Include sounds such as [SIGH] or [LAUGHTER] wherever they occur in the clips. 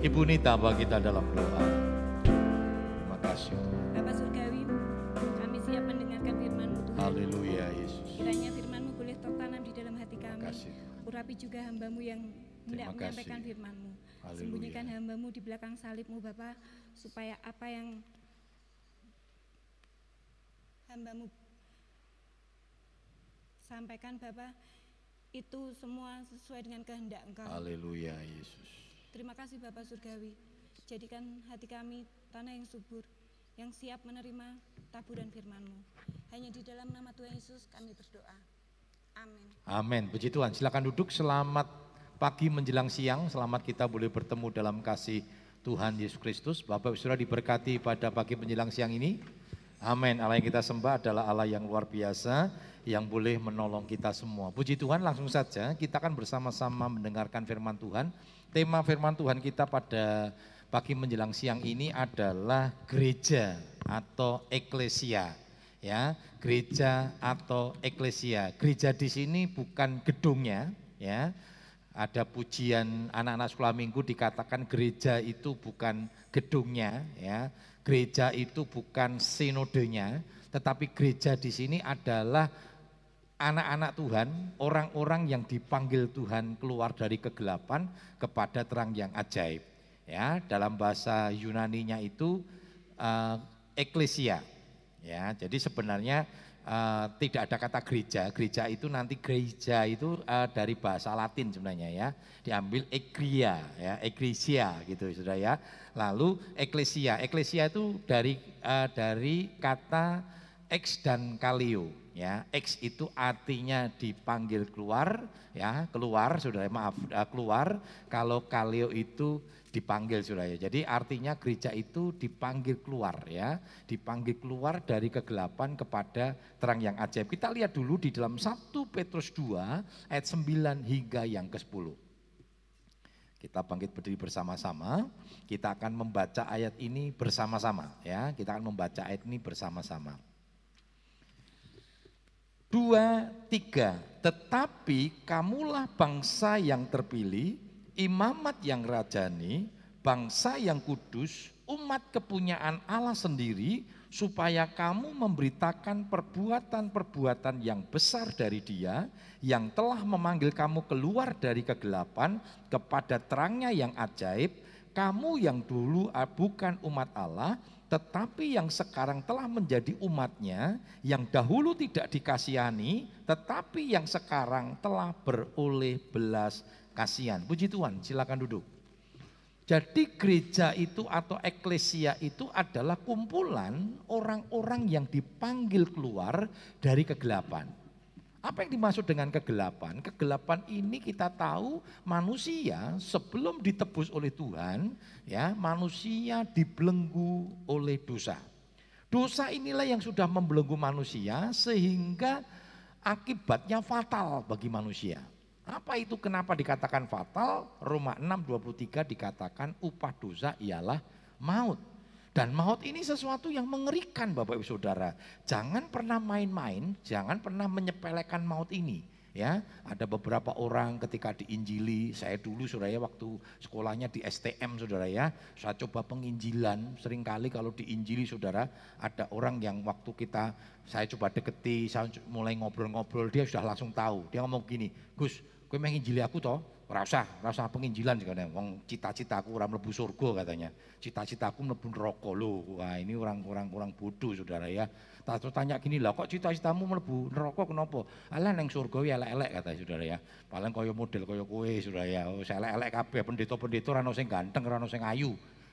Ibu Nita bagi kita dalam doa. Terima kasih. Bapak Surgawi, kami siap mendengarkan firman-Mu Tuhan. Haleluya Yesus. Kiranya firman-Mu boleh tertanam di dalam hati Terima kami. kasih. Urapi juga hamba-Mu yang hendak menyampaikan firman-Mu. Haleluya. Sembunyikan hamba-Mu di belakang salib-Mu Bapak, supaya apa yang hamba-Mu sampaikan Bapak, itu semua sesuai dengan kehendak Engkau. Haleluya Yesus. Terima kasih Bapak Surgawi. Jadikan hati kami tanah yang subur, yang siap menerima taburan firman-Mu. Hanya di dalam nama Tuhan Yesus kami berdoa. Amin. Amin. Puji Tuhan. Silakan duduk. Selamat pagi menjelang siang. Selamat kita boleh bertemu dalam kasih Tuhan Yesus Kristus. Bapak Ibu diberkati pada pagi menjelang siang ini. Amin. Allah yang kita sembah adalah Allah yang luar biasa yang boleh menolong kita semua. Puji Tuhan langsung saja kita akan bersama-sama mendengarkan firman Tuhan. Tema firman Tuhan kita pada pagi menjelang siang ini adalah gereja atau eklesia ya. Gereja atau eklesia. Gereja di sini bukan gedungnya ya. Ada pujian anak-anak sekolah minggu dikatakan gereja itu bukan gedungnya ya. Gereja itu bukan sinodenya tetapi gereja di sini adalah anak-anak Tuhan, orang-orang yang dipanggil Tuhan keluar dari kegelapan kepada terang yang ajaib. Ya, dalam bahasa Yunaninya itu eh, eklesia. Ya, jadi sebenarnya eh, tidak ada kata gereja. Gereja itu nanti gereja itu eh, dari bahasa Latin sebenarnya ya, diambil ekria ya, eklesia gitu Saudara ya. Lalu eklesia, eklesia itu dari eh, dari kata ex dan kalio ya ex itu artinya dipanggil keluar ya keluar saudara maaf eh, keluar kalau kalio itu dipanggil saudara ya. jadi artinya gereja itu dipanggil keluar ya dipanggil keluar dari kegelapan kepada terang yang ajaib kita lihat dulu di dalam 1 Petrus 2 ayat 9 hingga yang ke-10 kita bangkit berdiri bersama-sama. Kita akan membaca ayat ini bersama-sama ya. Kita akan membaca ayat ini bersama-sama. Dua, tiga. Tetapi kamulah bangsa yang terpilih, imamat yang rajani, bangsa yang kudus, umat kepunyaan Allah sendiri, supaya kamu memberitakan perbuatan-perbuatan yang besar dari Dia, yang telah memanggil kamu keluar dari kegelapan kepada terangnya yang ajaib, kamu yang dulu ah, bukan umat Allah, tetapi yang sekarang telah menjadi umatnya, yang dahulu tidak dikasihani, tetapi yang sekarang telah beroleh belas kasihan. Puji Tuhan, silakan duduk. Jadi gereja itu atau eklesia itu adalah kumpulan orang-orang yang dipanggil keluar dari kegelapan. Apa yang dimaksud dengan kegelapan? Kegelapan ini kita tahu manusia sebelum ditebus oleh Tuhan, ya, manusia dibelenggu oleh dosa. Dosa inilah yang sudah membelenggu manusia sehingga akibatnya fatal bagi manusia. Apa itu kenapa dikatakan fatal? Roma 6:23 dikatakan upah dosa ialah maut. Dan maut ini sesuatu yang mengerikan Bapak Ibu Saudara. Jangan pernah main-main, jangan pernah menyepelekan maut ini. Ya, ada beberapa orang ketika diinjili, saya dulu saudara ya waktu sekolahnya di STM saudara ya, saya coba penginjilan, sering kali kalau diinjili saudara, ada orang yang waktu kita, saya coba deketi, saya mulai ngobrol-ngobrol, dia sudah langsung tahu, dia ngomong gini, Gus, kowe menginjili aku toh? Ora usah, ora usah penginjilan katanya. Wong cita-citaku ora mlebu surga katanya. Cita-citaku mlebu neraka lho. Wah, ini orang-orang kurang bodoh Saudara ya. Tak tanya gini lah, kok cita-citamu mlebu neraka kenapa? Alah neng surga ya elek-elek kata Saudara ya. Paling kaya model kaya kowe Saudara ya. Oh, elek-elek kabeh pendeta-pendeta ora ono sing ganteng, ora ono sing ayu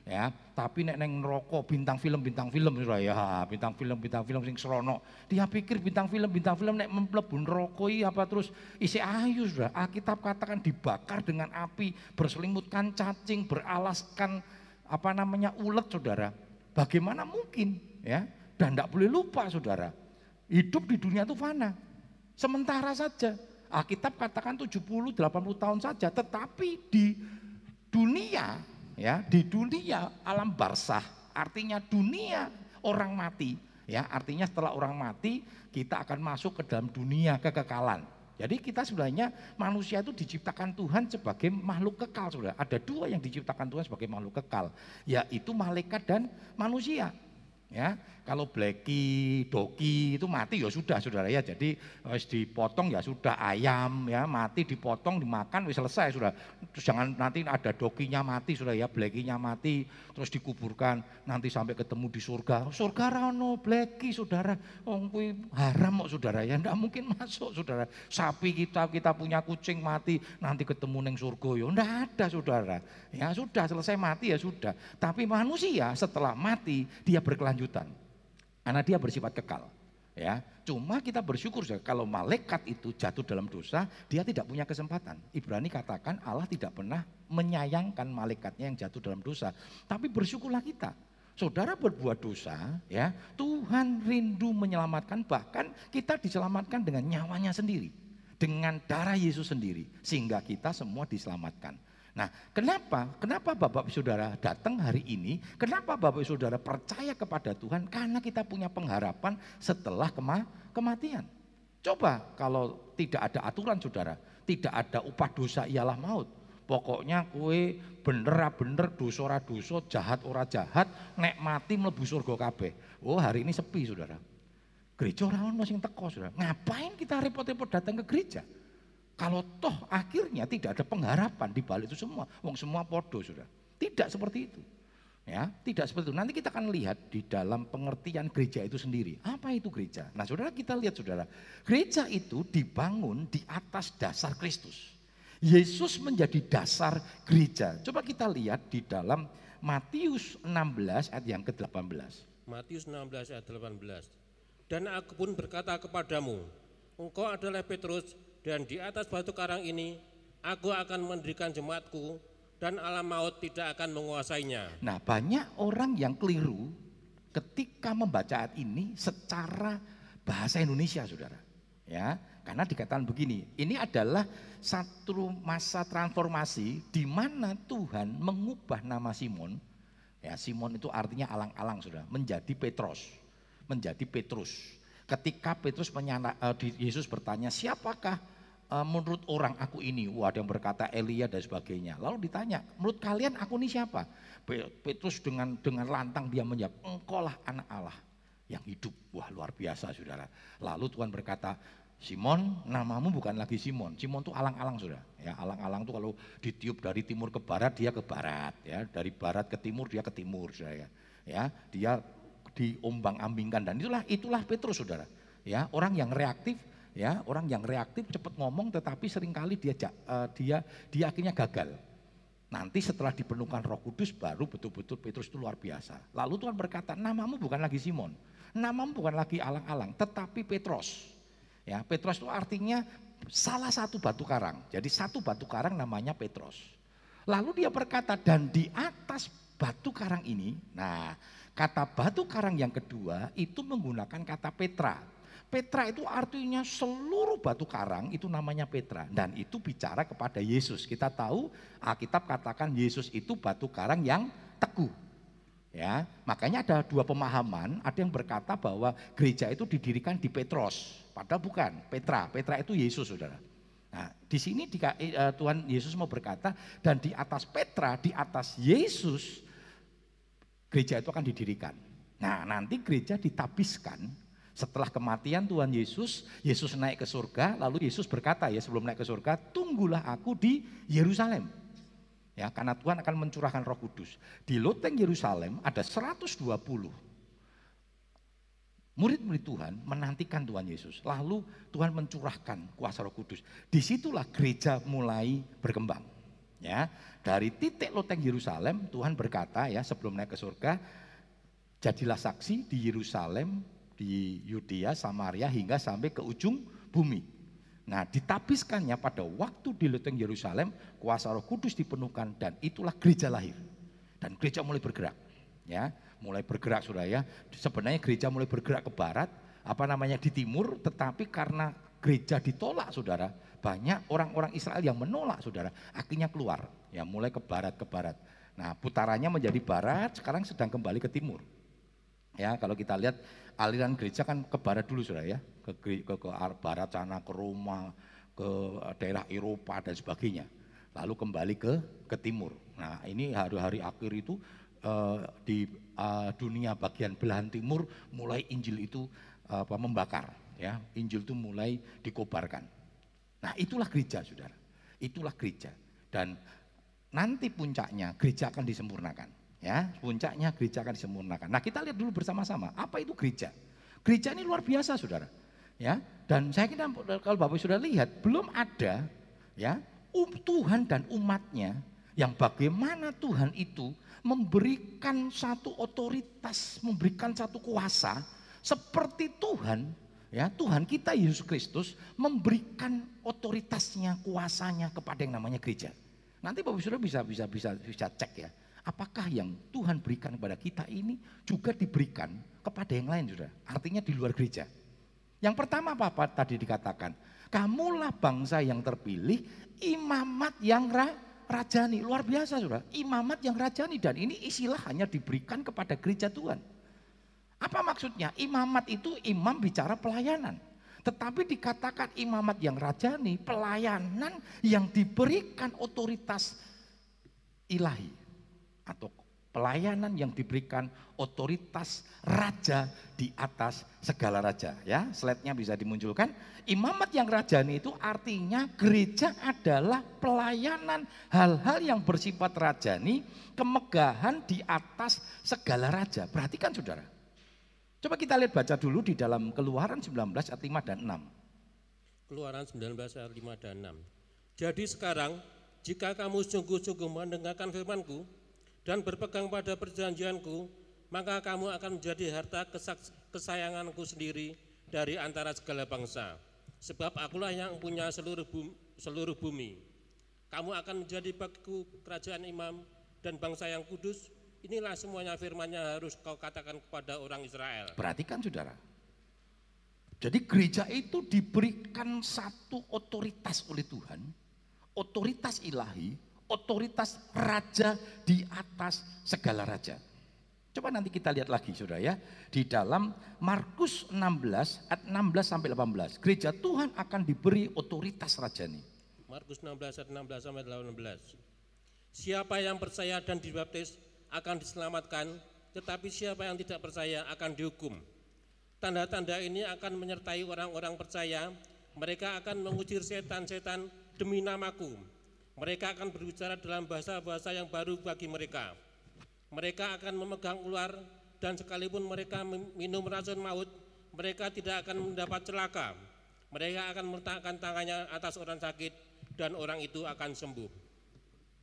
ya tapi nek neng rokok bintang film bintang film sudah ya bintang film bintang film sing serono. Dia pikir bintang film bintang film nek mlebu rokok apa terus isi ayu sudah Alkitab katakan dibakar dengan api berselimutkan cacing beralaskan apa namanya ulet saudara. Bagaimana mungkin ya? Dan tidak boleh lupa saudara. Hidup di dunia itu fana. Sementara saja. Alkitab katakan 70 80 tahun saja. Tetapi di dunia ya di dunia alam barsah artinya dunia orang mati ya artinya setelah orang mati kita akan masuk ke dalam dunia kekekalan Jadi kita sebenarnya manusia itu diciptakan Tuhan sebagai makhluk kekal, saudara. Ada dua yang diciptakan Tuhan sebagai makhluk kekal, yaitu malaikat dan manusia. Ya, kalau Blacky, Doki itu mati ya sudah saudara ya. Jadi harus dipotong ya sudah ayam ya mati dipotong dimakan wis selesai sudah. Terus jangan nanti ada Dokinya mati sudah ya, Blackinya mati terus dikuburkan nanti sampai ketemu di surga. Surga rano Blacky saudara. Oh kuwi haram kok saudara ya. Enggak mungkin [LAUGHS] masuk saudara. Sapi kita kita punya kucing mati nanti ketemu neng surga ya. Enggak ada saudara. Ya sudah selesai mati ya sudah. Tapi manusia setelah mati dia berkelanjutan. Karena dia bersifat kekal. Ya, cuma kita bersyukur saja kalau malaikat itu jatuh dalam dosa, dia tidak punya kesempatan. Ibrani katakan Allah tidak pernah menyayangkan malaikatnya yang jatuh dalam dosa. Tapi bersyukurlah kita. Saudara berbuat dosa, ya Tuhan rindu menyelamatkan, bahkan kita diselamatkan dengan nyawanya sendiri, dengan darah Yesus sendiri, sehingga kita semua diselamatkan. Nah, kenapa? Kenapa Bapak Saudara datang hari ini? Kenapa Bapak Saudara percaya kepada Tuhan? Karena kita punya pengharapan setelah kema kematian. Coba kalau tidak ada aturan Saudara, tidak ada upah dosa ialah maut. Pokoknya kue bener bener dosa ora dosa, jahat ora jahat, nek mati mlebu surga kabeh. Oh, hari ini sepi Saudara. Gereja orang ono sing teko Saudara. Ngapain kita repot-repot datang ke gereja? Kalau toh akhirnya tidak ada pengharapan di balik itu semua, wong semua podo sudah. Tidak seperti itu. Ya, tidak seperti itu. Nanti kita akan lihat di dalam pengertian gereja itu sendiri. Apa itu gereja? Nah, Saudara kita lihat Saudara. Gereja itu dibangun di atas dasar Kristus. Yesus menjadi dasar gereja. Coba kita lihat di dalam Matius 16 ayat yang ke-18. Matius 16 ayat 18. Dan aku pun berkata kepadamu, engkau adalah Petrus dan di atas batu karang ini aku akan mendirikan jemaatku dan alam maut tidak akan menguasainya. Nah banyak orang yang keliru ketika membaca ayat ini secara bahasa Indonesia saudara. Ya, karena dikatakan begini, ini adalah satu masa transformasi di mana Tuhan mengubah nama Simon. Ya, Simon itu artinya alang-alang sudah menjadi Petrus, menjadi Petrus. Ketika Petrus menyana, uh, Yesus bertanya, siapakah uh, menurut orang aku ini, wah ada yang berkata Elia dan sebagainya. Lalu ditanya, menurut kalian aku ini siapa? Petrus dengan dengan lantang dia menjawab, engkaulah anak Allah yang hidup. Wah luar biasa saudara. Lalu Tuhan berkata, Simon, namamu bukan lagi Simon. Simon itu alang-alang sudah. Ya, alang-alang itu kalau ditiup dari timur ke barat dia ke barat, ya. Dari barat ke timur dia ke timur, saudara. Ya dia diombang-ambingkan dan itulah itulah Petrus, saudara. Ya, orang yang reaktif ya orang yang reaktif cepat ngomong tetapi sering kali dia uh, dia dia akhirnya gagal. Nanti setelah dipenuhkan Roh Kudus baru betul-betul Petrus itu luar biasa. Lalu Tuhan berkata namamu bukan lagi Simon namamu bukan lagi alang-alang tetapi Petrus ya Petrus itu artinya salah satu batu karang. Jadi satu batu karang namanya Petrus lalu dia berkata dan di atas batu karang ini nah kata batu karang yang kedua itu menggunakan kata Petra Petra itu artinya seluruh batu karang itu namanya Petra. Dan itu bicara kepada Yesus. Kita tahu Alkitab katakan Yesus itu batu karang yang teguh. Ya, makanya ada dua pemahaman, ada yang berkata bahwa gereja itu didirikan di Petros, padahal bukan, Petra. Petra itu Yesus, Saudara. Nah, di sini eh, Tuhan Yesus mau berkata dan di atas Petra, di atas Yesus gereja itu akan didirikan. Nah, nanti gereja ditabiskan setelah kematian Tuhan Yesus, Yesus naik ke surga, lalu Yesus berkata ya sebelum naik ke surga, tunggulah aku di Yerusalem. Ya, karena Tuhan akan mencurahkan Roh Kudus. Di loteng Yerusalem ada 120 murid-murid Tuhan menantikan Tuhan Yesus. Lalu Tuhan mencurahkan kuasa Roh Kudus. Di situlah gereja mulai berkembang. Ya, dari titik loteng Yerusalem Tuhan berkata ya sebelum naik ke surga, jadilah saksi di Yerusalem, di Yudea, Samaria hingga sampai ke ujung bumi. Nah, ditabiskannya pada waktu di loteng Yerusalem, kuasa Roh Kudus dipenuhkan dan itulah gereja lahir. Dan gereja mulai bergerak. Ya, mulai bergerak Saudara ya. Sebenarnya gereja mulai bergerak ke barat, apa namanya di timur, tetapi karena gereja ditolak Saudara, banyak orang-orang Israel yang menolak Saudara, akhirnya keluar, ya mulai ke barat ke barat. Nah, putarannya menjadi barat, sekarang sedang kembali ke timur. Ya, kalau kita lihat aliran gereja kan ke barat dulu sudah ya, ke, ke, ke barat sana, ke Roma, ke daerah Eropa dan sebagainya. Lalu kembali ke ke timur. Nah, ini hari-hari akhir itu uh, di uh, dunia bagian belahan timur mulai Injil itu uh, apa membakar ya. Injil itu mulai dikobarkan. Nah, itulah gereja, Saudara. Itulah gereja. Dan nanti puncaknya gereja akan disempurnakan. Ya, puncaknya gereja akan disempurnakan. Nah, kita lihat dulu bersama-sama, apa itu gereja? Gereja ini luar biasa, Saudara. Ya, dan saya kira kalau Bapak sudah lihat belum ada ya um, Tuhan dan umatnya yang bagaimana Tuhan itu memberikan satu otoritas, memberikan satu kuasa seperti Tuhan ya Tuhan kita Yesus Kristus memberikan otoritasnya, kuasanya kepada yang namanya gereja. Nanti Bapak Saudara bisa bisa bisa bisa cek ya. Apakah yang Tuhan berikan kepada kita ini juga diberikan kepada yang lain sudah. Artinya di luar gereja. Yang pertama apa, apa tadi dikatakan? Kamulah bangsa yang terpilih, imamat yang ra, rajani. Luar biasa sudah. Imamat yang rajani dan ini istilah hanya diberikan kepada gereja Tuhan. Apa maksudnya? Imamat itu imam bicara pelayanan. Tetapi dikatakan imamat yang rajani, pelayanan yang diberikan otoritas ilahi atau pelayanan yang diberikan otoritas raja di atas segala raja. Ya slide-nya bisa dimunculkan. Imamat yang rajani itu artinya gereja adalah pelayanan hal-hal yang bersifat rajani kemegahan di atas segala raja. Perhatikan saudara. Coba kita lihat baca dulu di dalam keluaran 19 ayat 5 dan 6 keluaran 19 ayat 5 dan 6 jadi sekarang jika kamu sungguh-sungguh mendengarkan firmanku dan berpegang pada perjanjianku, maka kamu akan menjadi harta kesayanganku sendiri dari antara segala bangsa. Sebab akulah yang punya seluruh bumi, seluruh bumi. Kamu akan menjadi bagiku kerajaan imam dan bangsa yang kudus. Inilah semuanya firmannya harus kau katakan kepada orang Israel. Perhatikan saudara. Jadi gereja itu diberikan satu otoritas oleh Tuhan. Otoritas ilahi otoritas raja di atas segala raja. Coba nanti kita lihat lagi Saudara ya. Di dalam Markus 16 ayat 16 sampai 18. Gereja Tuhan akan diberi otoritas rajani. Markus 16 ayat 16 sampai 18. Siapa yang percaya dan dibaptis akan diselamatkan, tetapi siapa yang tidak percaya akan dihukum. Tanda-tanda ini akan menyertai orang-orang percaya, mereka akan mengusir setan-setan demi namaku mereka akan berbicara dalam bahasa-bahasa yang baru bagi mereka. Mereka akan memegang ular dan sekalipun mereka minum racun maut, mereka tidak akan mendapat celaka. Mereka akan meletakkan tangannya atas orang sakit dan orang itu akan sembuh.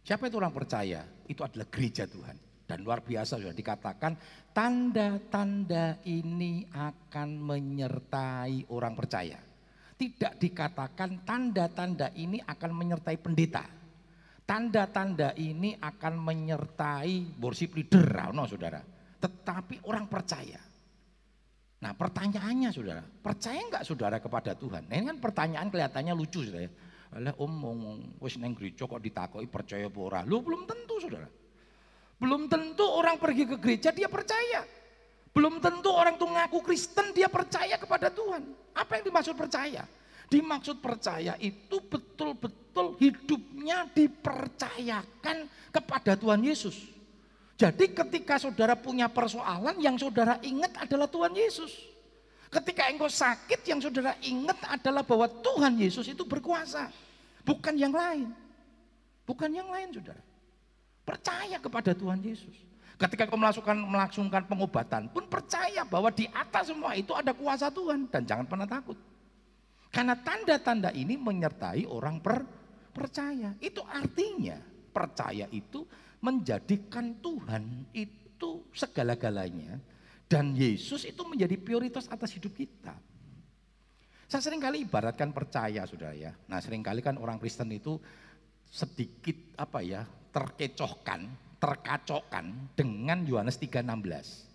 Siapa itu orang percaya? Itu adalah gereja Tuhan. Dan luar biasa sudah dikatakan tanda-tanda ini akan menyertai orang percaya. Tidak dikatakan tanda-tanda ini akan menyertai pendeta. Tanda-tanda ini akan menyertai worship leader, no, saudara. Tetapi orang percaya. Nah pertanyaannya saudara, percaya enggak saudara kepada Tuhan? Nah, ini kan pertanyaan kelihatannya lucu saudara. Alah om wis neng gereja kok ditakoi percaya apa ora? Lu belum tentu saudara. Belum tentu orang pergi ke gereja dia percaya. Belum tentu orang itu ngaku Kristen dia percaya kepada Tuhan. Apa yang dimaksud percaya? Dimaksud percaya itu betul-betul hidupnya dipercayakan kepada Tuhan Yesus. Jadi ketika saudara punya persoalan yang saudara ingat adalah Tuhan Yesus. Ketika engkau sakit yang saudara ingat adalah bahwa Tuhan Yesus itu berkuasa. Bukan yang lain. Bukan yang lain saudara. Percaya kepada Tuhan Yesus. Ketika kau melakukan, melangsungkan pengobatan pun percaya bahwa di atas semua itu ada kuasa Tuhan. Dan jangan pernah takut. Karena tanda-tanda ini menyertai orang per, percaya. Itu artinya percaya itu menjadikan Tuhan itu segala-galanya. Dan Yesus itu menjadi prioritas atas hidup kita. Saya sering kali ibaratkan percaya sudah ya. Nah sering kali kan orang Kristen itu sedikit apa ya terkecohkan, terkacaukan dengan Yohanes 3:16.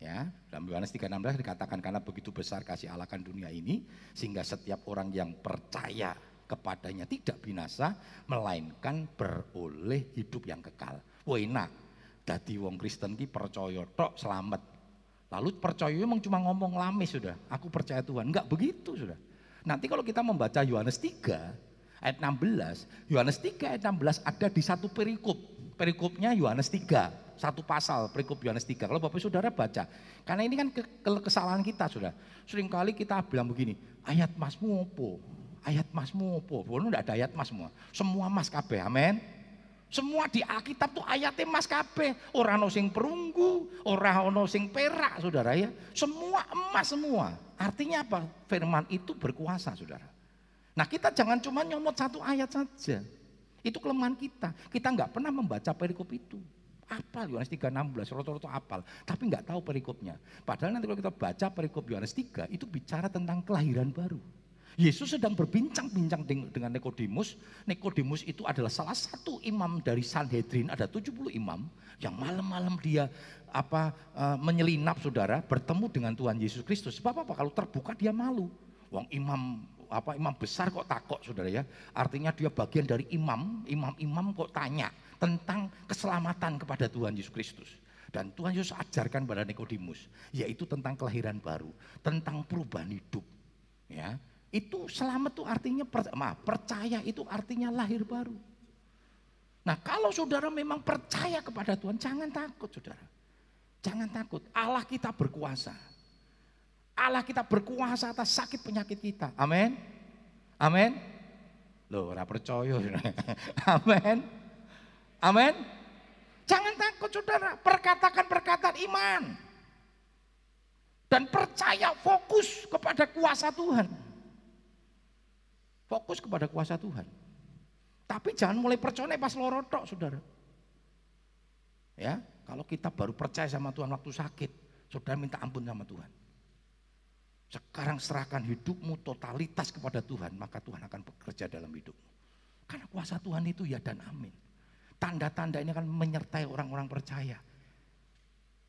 Ya, dalam Yohanes 3:16 dikatakan karena begitu besar kasih Allah kan dunia ini sehingga setiap orang yang percaya kepadanya tidak binasa melainkan beroleh hidup yang kekal. Wah enak. Dadi wong Kristen ki percaya tok selamat. Lalu percaya memang cuma ngomong lamis sudah. Aku percaya Tuhan. Enggak begitu sudah. Nanti kalau kita membaca Yohanes 3 ayat 16, Yohanes 3 ayat 16 ada di satu perikop. Perikopnya Yohanes 3, satu pasal perikop Yohanes 3. Kalau Bapak Saudara baca, karena ini kan ke kesalahan kita sudah. Seringkali kita bilang begini, ayat masmu opo? Ayat masmu opo? Bono enggak ada ayat mas semua. Semua mas kabeh, amin. Semua di Alkitab tuh ayatnya mas kabeh. Orang ono sing perunggu, orang ono sing perak, saudara ya. Semua emas semua. Artinya apa? Firman itu berkuasa, saudara. Nah kita jangan cuma nyomot satu ayat saja. Itu kelemahan kita. Kita nggak pernah membaca perikop itu. Apal Yohanes 3:16, roto-roto apal, tapi nggak tahu perikopnya. Padahal nanti kalau kita baca perikop Yohanes 3 itu bicara tentang kelahiran baru. Yesus sedang berbincang-bincang dengan Nikodemus. Nikodemus itu adalah salah satu imam dari Sanhedrin, ada 70 imam yang malam-malam dia apa uh, menyelinap saudara bertemu dengan Tuhan Yesus Kristus. Sebab apa? Kalau terbuka dia malu. Wong imam apa imam besar kok takut saudara ya. Artinya dia bagian dari imam, imam-imam kok tanya tentang keselamatan kepada Tuhan Yesus Kristus. Dan Tuhan Yesus ajarkan pada Nikodemus, yaitu tentang kelahiran baru, tentang perubahan hidup. Ya, itu selamat itu artinya maaf, percaya itu artinya lahir baru. Nah, kalau saudara memang percaya kepada Tuhan, jangan takut saudara. Jangan takut, Allah kita berkuasa. Allah kita berkuasa atas sakit penyakit kita. Amin. Amin. Loh, ora percaya. [LAUGHS] Amin. Amin. Jangan takut saudara, perkatakan perkataan iman. Dan percaya fokus kepada kuasa Tuhan. Fokus kepada kuasa Tuhan. Tapi jangan mulai percaya pas lorotok saudara. Ya, kalau kita baru percaya sama Tuhan waktu sakit, saudara minta ampun sama Tuhan. Sekarang serahkan hidupmu totalitas kepada Tuhan, maka Tuhan akan bekerja dalam hidupmu. Karena kuasa Tuhan itu ya dan amin. Tanda-tanda ini akan menyertai orang-orang percaya.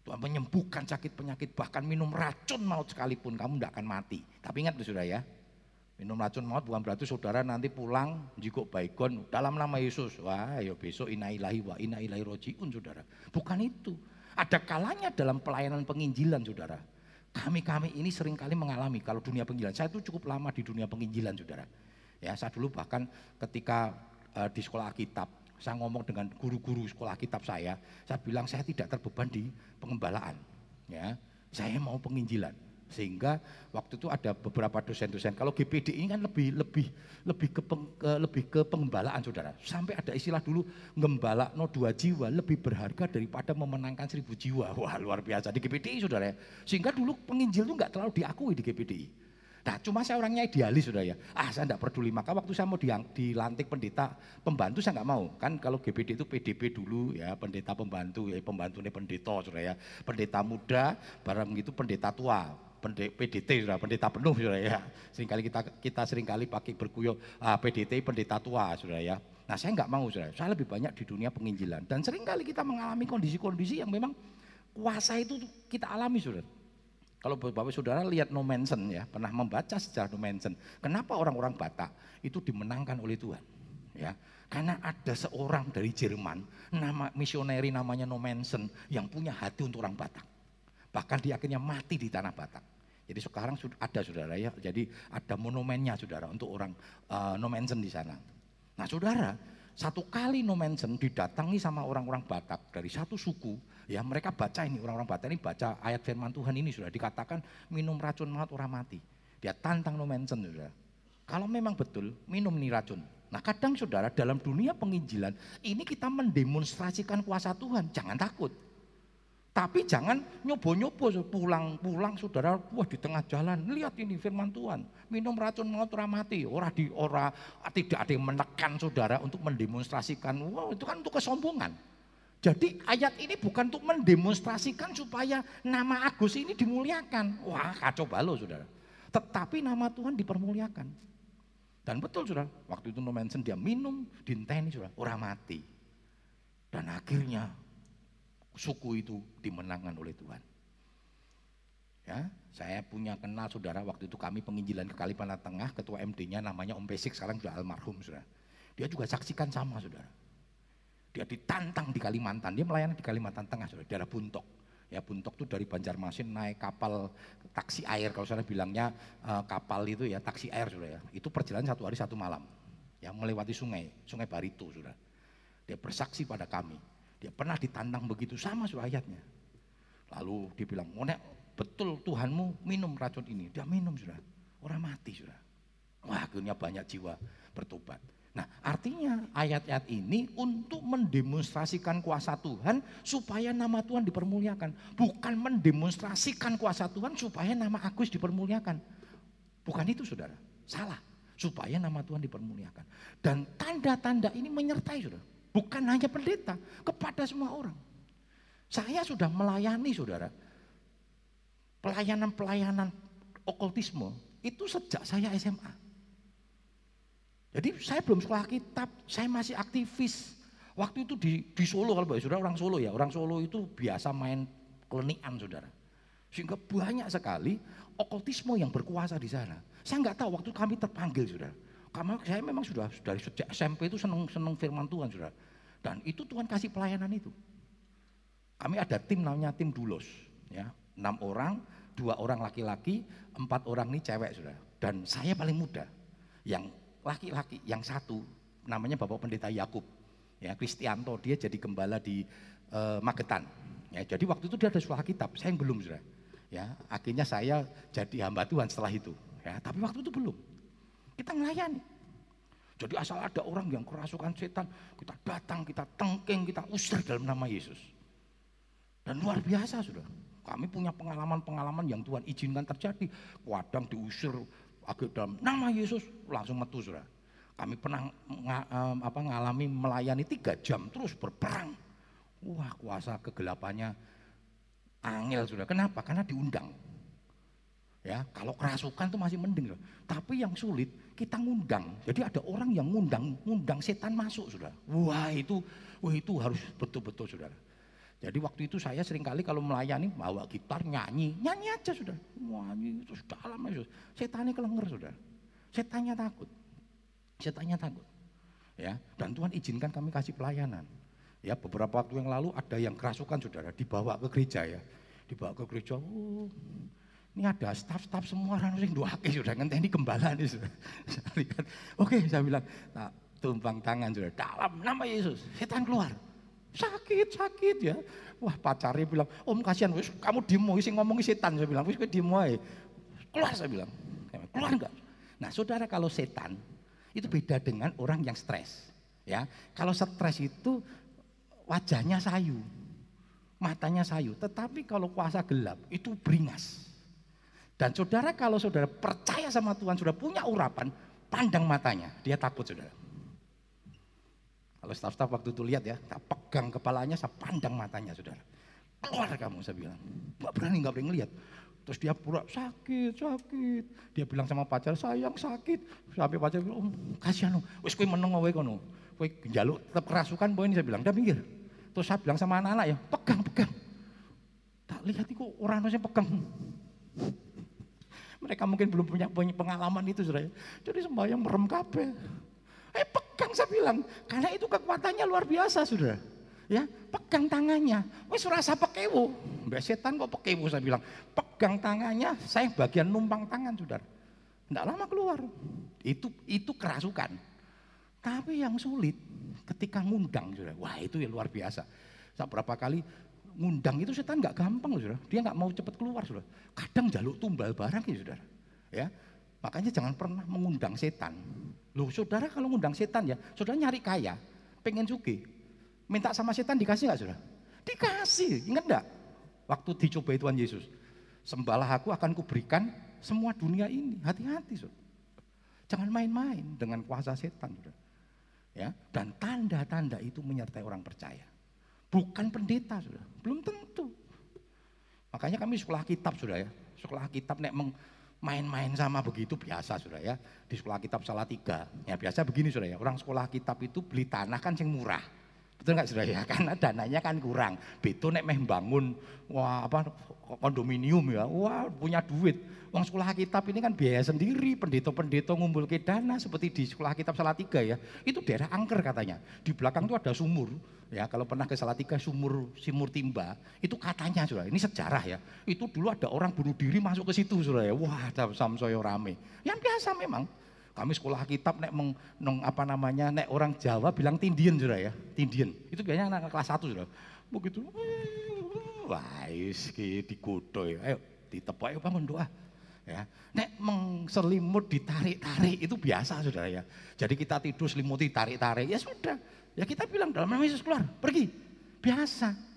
Tuhan menyembuhkan sakit penyakit, bahkan minum racun maut sekalipun kamu tidak akan mati. Tapi ingat sudah ya, minum racun maut bukan berarti saudara nanti pulang jikuk baikon dalam nama Yesus. Wah, ya besok inailahi wa inailahi rojiun saudara. Bukan itu. Ada kalanya dalam pelayanan penginjilan saudara. Kami-kami ini sering kali mengalami kalau dunia penginjilan. Saya itu cukup lama di dunia penginjilan, saudara. Ya, saya dulu bahkan ketika uh, di sekolah Alkitab, saya ngomong dengan guru-guru sekolah kitab saya, saya bilang saya tidak terbeban di pengembalaan. Ya, saya mau penginjilan. Sehingga waktu itu ada beberapa dosen-dosen. Kalau GPD ini kan lebih lebih lebih ke, peng, ke lebih ke pengembalaan saudara. Sampai ada istilah dulu ngembala no dua jiwa lebih berharga daripada memenangkan seribu jiwa. [LAUGHS] Wah luar biasa di GPD saudara. Sehingga dulu penginjil itu nggak terlalu diakui di GPD. Nah cuma saya orangnya idealis sudah ya. Ah saya tidak peduli. Maka waktu saya mau dilantik pendeta pembantu saya nggak mau. Kan kalau GPD itu PDP dulu ya pendeta pembantu ya pembantu ini pendeta sudah ya. Pendeta muda barang itu pendeta tua PDT sudah pendeta penuh sudah ya. Seringkali kita kita sering kali pakai berkuyok ah, PDT pendeta tua sudah ya. Nah saya nggak mau sudah. Saya lebih banyak di dunia penginjilan dan sering kali kita mengalami kondisi-kondisi yang memang kuasa itu kita alami sudah. Kalau Bapak Saudara lihat No Manson ya, pernah membaca sejarah No Manson. Kenapa orang-orang Batak itu dimenangkan oleh Tuhan? Ya, karena ada seorang dari Jerman, nama misioneri namanya No Manson yang punya hati untuk orang Batak. Bahkan dia akhirnya mati di tanah Batak. Jadi sekarang sudah ada saudara ya, jadi ada monumennya saudara untuk orang uh, no mention di sana. Nah saudara, satu kali no mention didatangi sama orang-orang Batak dari satu suku, ya mereka baca ini orang-orang Batak ini baca ayat firman Tuhan ini sudah dikatakan minum racun maut orang mati. Dia tantang no mention saudara. Kalau memang betul minum ini racun. Nah kadang saudara dalam dunia penginjilan ini kita mendemonstrasikan kuasa Tuhan, jangan takut. Tapi jangan nyobo-nyobo pulang-pulang saudara, wah di tengah jalan, lihat ini firman Tuhan, minum racun maut ora mati, ora di ora tidak ada yang menekan saudara untuk mendemonstrasikan, wah itu kan untuk kesombongan. Jadi ayat ini bukan untuk mendemonstrasikan supaya nama Agus ini dimuliakan. Wah kacau balau saudara. Tetapi nama Tuhan dipermuliakan. Dan betul saudara, waktu itu no mention dia minum, dinteni saudara, orang mati. Dan akhirnya suku itu dimenangkan oleh Tuhan. Ya, saya punya kenal saudara waktu itu kami penginjilan ke Kalimantan Tengah, ketua MD-nya namanya Om Pesik sekarang sudah almarhum saudara. Dia juga saksikan sama saudara. Dia ditantang di Kalimantan, dia melayani di Kalimantan Tengah saudara, daerah Buntok. Ya Buntok itu dari Banjarmasin naik kapal taksi air kalau sana bilangnya uh, kapal itu ya taksi air sudah ya. Itu perjalanan satu hari satu malam. Ya melewati sungai, sungai Barito sudah. Dia bersaksi pada kami. Dia pernah ditantang begitu sama ayatnya. Lalu dia bilang, "Monek, betul Tuhanmu minum racun ini." Dia minum sudah. Orang mati sudah. Wah, akhirnya banyak jiwa bertobat. Nah, artinya ayat-ayat ini untuk mendemonstrasikan kuasa Tuhan supaya nama Tuhan dipermuliakan. Bukan mendemonstrasikan kuasa Tuhan supaya nama Agus dipermuliakan. Bukan itu saudara, salah. Supaya nama Tuhan dipermuliakan. Dan tanda-tanda ini menyertai saudara. Bukan hanya pendeta, kepada semua orang. Saya sudah melayani saudara. Pelayanan-pelayanan okultisme itu sejak saya SMA. Jadi saya belum sekolah kitab, saya masih aktivis. Waktu itu di, di Solo kalau saudara orang Solo ya, orang Solo itu biasa main kelenian saudara. Sehingga banyak sekali okultisme yang berkuasa di sana. Saya nggak tahu waktu kami terpanggil saudara. Karena saya memang sudah dari sejak SMP itu senang firman Tuhan saudara. Dan itu Tuhan kasih pelayanan itu. Kami ada tim namanya tim Dulos, ya. Enam orang, dua orang laki-laki, empat orang ini cewek saudara. Dan saya paling muda, yang laki-laki yang satu namanya Bapak Pendeta Yakub ya Kristianto. Dia jadi gembala di uh, Magetan ya. Jadi waktu itu dia ada sekolah kitab saya yang belum sudah. Ya akhirnya saya jadi hamba Tuhan setelah itu ya. Tapi waktu itu belum kita melayani jadi asal ada orang yang kerasukan setan kita datang kita tengking kita usir dalam nama Yesus dan luar biasa sudah kami punya pengalaman-pengalaman yang Tuhan izinkan terjadi kadang diusir agak dalam nama Yesus langsung metu sudah. Kami pernah nga, apa, ngalami melayani tiga jam terus berperang. Wah kuasa kegelapannya angel sudah. Kenapa? Karena diundang. Ya, kalau kerasukan itu masih mending. Sudah. Tapi yang sulit kita ngundang. Jadi ada orang yang ngundang, ngundang setan masuk sudah. Wah itu, wah itu harus betul-betul saudara. Jadi waktu itu saya sering kali kalau melayani bawa gitar nyanyi, nyanyi aja sudah. Nyanyi sudah dalam Yesus. Setannya kelenger sudah. Setannya takut. Setannya takut. Ya, dan Tuhan izinkan kami kasih pelayanan. Ya, beberapa waktu yang lalu ada yang kerasukan Saudara, dibawa ke gereja ya. Dibawa ke gereja. Oh, ini ada staf-staf semua orang yang doake sudah ngenteni gembala nih [LAUGHS] sudah. Saya lihat. Oke, saya bilang, nah, tumpang tangan sudah dalam nama Yesus. Setan keluar Sakit, sakit ya. Wah pacarnya bilang, om kasihan, wis kamu demo, sih ngomongin setan. Saya bilang, wis gue demo aja. Keluar saya bilang, keluar enggak? Nah saudara kalau setan, itu beda dengan orang yang stres. Ya, kalau stres itu wajahnya sayu, matanya sayu. Tetapi kalau kuasa gelap itu beringas. Dan saudara kalau saudara percaya sama Tuhan, sudah punya urapan, pandang matanya, dia takut saudara. Kalau staf-staf waktu itu lihat ya, tak pegang kepalanya, saya pandang matanya saudara. Keluar kamu, saya bilang. Gak berani, gak berani ngeliat. Terus dia pura sakit, sakit. Dia bilang sama pacar, sayang sakit. Sampai pacar bilang, oh, kasihan wis kowe meneng wae kono. Kowe jaluk tetap kerasukan boy ini saya bilang, udah minggir. Terus saya bilang sama anak-anak ya, pegang, pegang. Tak lihat itu orang masih pegang. Mereka mungkin belum punya pengalaman itu saudara. Jadi sembahyang merem kabeh. Eh pegang saya bilang, karena itu kekuatannya luar biasa sudah. Ya, pegang tangannya. Wes rasa pekewo. Mbak setan kok pekewo saya bilang. Pegang tangannya, saya bagian numpang tangan saudara. Tidak lama keluar. Itu itu kerasukan. Tapi yang sulit ketika ngundang saudara. Wah itu ya luar biasa. Saya berapa kali ngundang itu setan nggak gampang loh saudara. Dia nggak mau cepat keluar saudara. Kadang jaluk tumbal barang ya saudara. Ya, Makanya jangan pernah mengundang setan. Loh saudara kalau mengundang setan ya, saudara nyari kaya, pengen suki. Minta sama setan dikasih nggak saudara? Dikasih, ingat enggak? Waktu dicobai Tuhan Yesus. Sembahlah aku akan kuberikan semua dunia ini. Hati-hati saudara. Jangan main-main dengan kuasa setan saudara. Ya, dan tanda-tanda itu menyertai orang percaya. Bukan pendeta saudara, belum tentu. Makanya kami sekolah kitab sudah ya. Sekolah kitab nek main-main sama begitu biasa sudah ya. Di sekolah kitab salah tiga. Ya biasa begini sudah ya. Orang sekolah kitab itu beli tanah kan yang murah. Betul nggak saudara ya? [LAUGHS] Karena dananya kan kurang. Beto nek meh bangun wah apa kondominium ya, wah punya duit. Uang sekolah kitab ini kan biaya sendiri, pendeta-pendeta ngumpul ke dana seperti di sekolah kitab Salatiga ya. Itu daerah angker katanya. Di belakang tuh ada sumur. Ya, kalau pernah ke Salatiga sumur Simur Timba, itu katanya Saudara, ini sejarah ya. Itu dulu ada orang bunuh diri masuk ke situ Saudara ya. Wah, samsoyo rame. Yang biasa memang. Kami sekolah kitab nek meng, apa namanya nek orang Jawa bilang tindian Saudara ya. Tindian. Itu biasanya anak kelas 1 Saudara. Begitu. Wah, iki digodo ya. Ayo ditepuk ayo bangun doa ya. Nek mengselimut ditarik-tarik itu biasa saudara ya. Jadi kita tidur selimuti tarik-tarik ya sudah. Ya kita bilang dalam nama Yesus keluar, pergi. Biasa.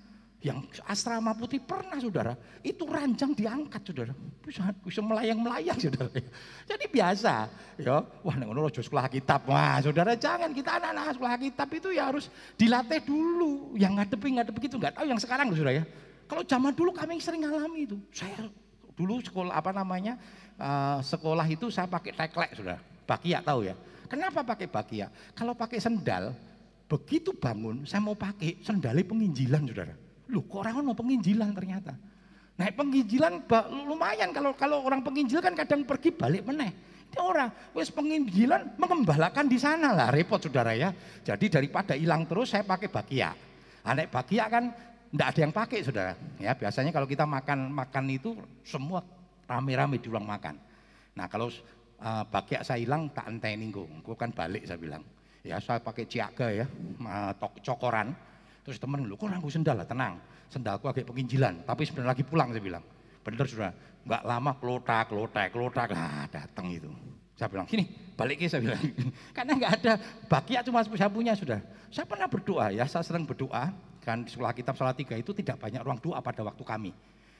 Yang asrama putih pernah saudara, itu ranjang diangkat saudara. Bisa, bisa melayang-melayang saudara. [LAUGHS] Jadi biasa. Ya, wah ngono sekolah kitab. Wah, saudara jangan kita anak-anak sekolah kitab itu ya harus dilatih dulu. Yang ngadepi ngadepi gitu nggak tahu yang sekarang saudara ya. Kalau zaman dulu kami sering ngalami itu. Saya Dulu sekolah apa namanya uh, sekolah itu saya pakai teklek sudah, bakia tahu ya. Kenapa pakai bakia? Kalau pakai sendal, begitu bangun saya mau pakai sendalnya penginjilan saudara. Lu kok orang mau penginjilan ternyata. Nah penginjilan lumayan kalau kalau orang penginjil kan kadang pergi balik meneh. Ini orang wes penginjilan mengembalakan di sana lah repot saudara ya. Jadi daripada hilang terus saya pakai bakia. Anak bakia kan tidak ada yang pakai saudara. Ya biasanya kalau kita makan makan itu semua rame-rame di ruang makan. Nah kalau uh, bagiak saya hilang tak enteni gue, gue kan balik saya bilang. Ya saya pakai ciaga ya, uh, cokoran. Terus temen lu, kok rangku sendal lah, tenang. Sendalku agak penginjilan, tapi sebentar lagi pulang saya bilang. Bener sudah, nggak lama kelotak, kelotak, kelotak, lah datang itu. Saya bilang, sini balik saya bilang. [LAUGHS] Karena nggak ada, bagiak cuma saya punya sudah. Saya pernah berdoa ya, saya sering berdoa, Kan sekolah kitab salah tiga itu tidak banyak ruang doa pada waktu kami.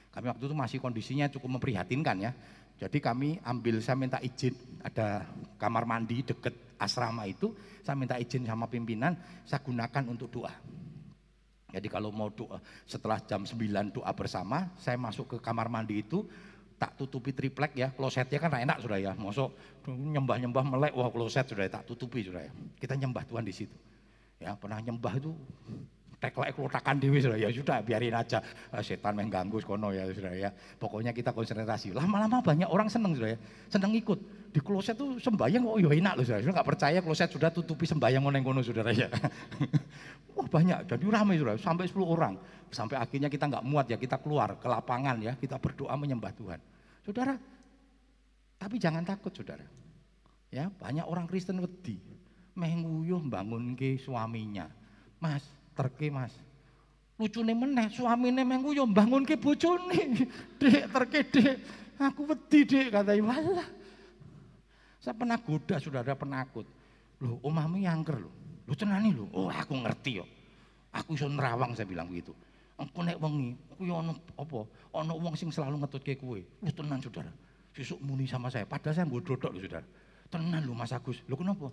Kami waktu itu masih kondisinya cukup memprihatinkan ya. Jadi kami ambil, saya minta izin, ada kamar mandi deket asrama itu, saya minta izin sama pimpinan, saya gunakan untuk doa. Jadi kalau mau doa, setelah jam 9 doa bersama, saya masuk ke kamar mandi itu, tak tutupi triplek ya, klosetnya kan enak sudah ya, masuk nyembah-nyembah melek, wah kloset sudah ya, tak tutupi sudah ya. Kita nyembah Tuhan di situ. Ya, pernah nyembah itu teklek klotakan dewi sudah ya. Sudah biarin aja. Ah, setan mengganggu kono ya sudah ya. Pokoknya kita konsentrasi. Lama-lama banyak orang seneng sudah ya. Seneng ikut di kloset tuh sembayang kok oh, ya enak loh sudah nggak percaya kloset sudah tutupi sembayang neng kono sudah ya. [LAUGHS] Wah banyak. Jadi ramai sudah sampai 10 orang. Sampai akhirnya kita nggak muat ya. Kita keluar ke lapangan ya. Kita berdoa menyembah Tuhan. Saudara tapi jangan takut saudara. Ya banyak orang Kristen wedi. Menguyuh bangun ke suaminya. Mas terke mas. Lucune meneh suamine mengku yo ke bojone. [LAUGHS] Dek terke dek, aku wedi dek kata walah. Saya pernah goda saudara penakut. Loh, omahmu yangker loh. Lu tenani loh. Oh, aku ngerti yo. Aku iso nerawang saya bilang begitu. Engko nek wengi, yo ono apa? Ono wong sing selalu ngetutke kowe. Lu tenan saudara. Sesuk muni sama saya. Padahal saya mbok dodok lho saudara. Tenan lho Mas Agus. Lho kenapa?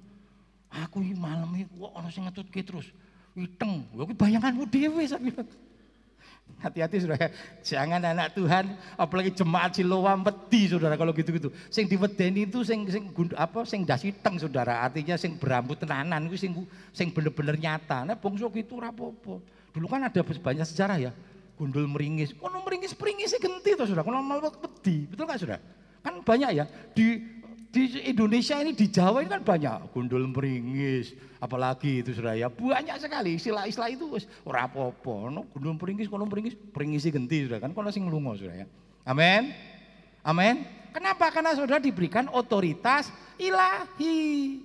Aku malam iki kok ono sing ngetutke terus. Iteng, lho bayanganmu dewe saya bilang. Hati-hati saudara, jangan anak Tuhan, apalagi jemaat Siloam wedi saudara kalau gitu-gitu. Sing diwedeni itu sing sing apa sing dasi teng saudara, artinya sing berambut tenanan itu sing sing bener-bener nyata. Nah bongso gitu rapopo. Dulu kan ada banyak sejarah ya. Gundul meringis, kono meringis peringis genti tuh saudara, kono malah wedi, betul nggak saudara? Kan banyak ya di di Indonesia ini di Jawa ini kan banyak. Gundul meringis apalagi itu sudah ya. Banyak sekali istilah-istilah itu ora apa-apa. No gundul meringis kono meringis. Peringisi genti sudah kan kono sing lungo sudah ya. Amin. Amin. Kenapa? Karena sudah diberikan otoritas ilahi.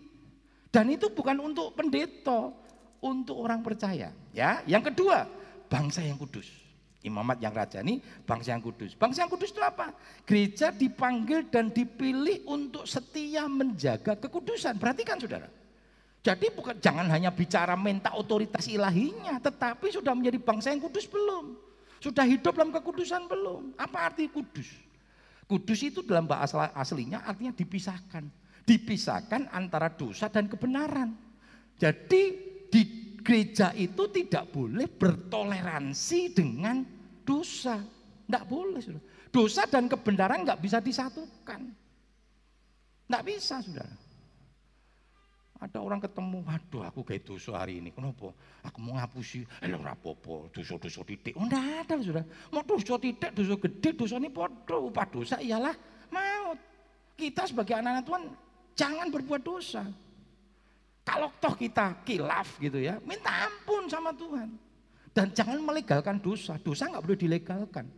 Dan itu bukan untuk pendeta untuk orang percaya ya. Yang kedua bangsa yang kudus Imamat yang rajani, bangsa yang kudus. Bangsa yang kudus itu apa? Gereja dipanggil dan dipilih untuk setia menjaga kekudusan. Perhatikan saudara. Jadi bukan jangan hanya bicara minta otoritas ilahinya, tetapi sudah menjadi bangsa yang kudus belum? Sudah hidup dalam kekudusan belum? Apa arti kudus? Kudus itu dalam bahasa aslinya artinya dipisahkan. Dipisahkan antara dosa dan kebenaran. Jadi di gereja itu tidak boleh bertoleransi dengan dosa. Tidak boleh. Saudara. Dosa dan kebenaran nggak bisa disatukan. Nggak bisa, saudara. Ada orang ketemu, waduh aku kayak dosa hari ini. Kenapa? Aku mau ngapusi, eh rapopo, dosa-dosa titik. Oh enggak ada sudah. Mau dosa titik, dosa gede, dosa ini podo. Upah dosa ialah maut. Kita sebagai anak-anak Tuhan jangan berbuat dosa. Kalau toh kita kilaf gitu ya, minta ampun sama Tuhan. Dan jangan melegalkan dosa. Dosa nggak boleh dilegalkan.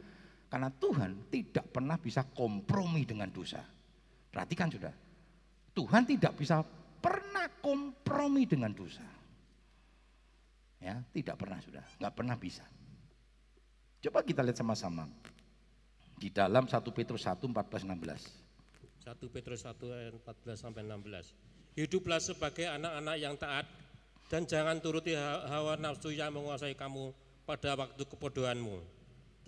Karena Tuhan tidak pernah bisa kompromi dengan dosa. Perhatikan sudah. Tuhan tidak bisa pernah kompromi dengan dosa. Ya, tidak pernah sudah, nggak pernah bisa. Coba kita lihat sama-sama. Di dalam 1 Petrus 1 14 16. 1 Petrus 1 ayat 14 sampai 16. Hiduplah sebagai anak-anak yang taat dan jangan turuti hawa nafsu yang menguasai kamu pada waktu kebodohanmu.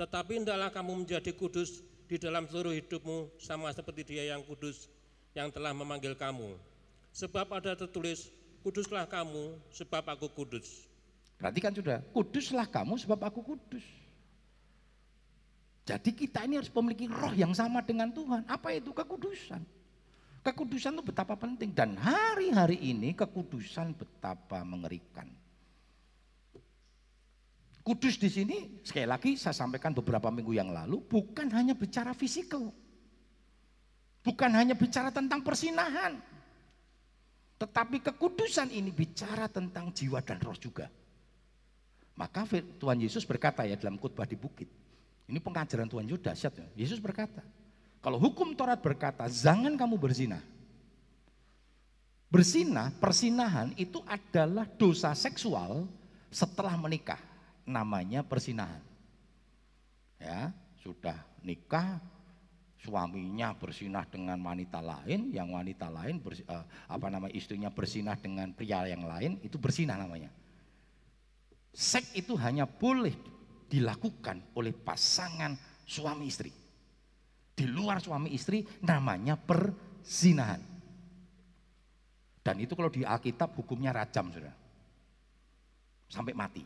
Tetapi hendaklah kamu menjadi kudus di dalam seluruh hidupmu sama seperti dia yang kudus yang telah memanggil kamu. Sebab ada tertulis, kuduslah kamu sebab aku kudus. Perhatikan sudah, kuduslah kamu sebab aku kudus. Jadi kita ini harus memiliki roh yang sama dengan Tuhan. Apa itu kekudusan? Kekudusan itu betapa penting dan hari-hari ini kekudusan betapa mengerikan. Kudus di sini sekali lagi saya sampaikan beberapa minggu yang lalu bukan hanya bicara fisikal. Bukan hanya bicara tentang persinahan. Tetapi kekudusan ini bicara tentang jiwa dan roh juga. Maka Tuhan Yesus berkata ya dalam khotbah di bukit. Ini pengajaran Tuhan ya. Yesus berkata, kalau hukum Taurat berkata, jangan kamu berzina. Berzina, persinahan itu adalah dosa seksual setelah menikah. Namanya persinahan. Ya, sudah nikah, suaminya bersinah dengan wanita lain, yang wanita lain bersi, uh, apa nama istrinya bersinah dengan pria yang lain, itu bersinah namanya. Seks itu hanya boleh dilakukan oleh pasangan suami istri. Di luar suami istri namanya perzinahan. Dan itu kalau di Alkitab hukumnya rajam sudah. Sampai mati.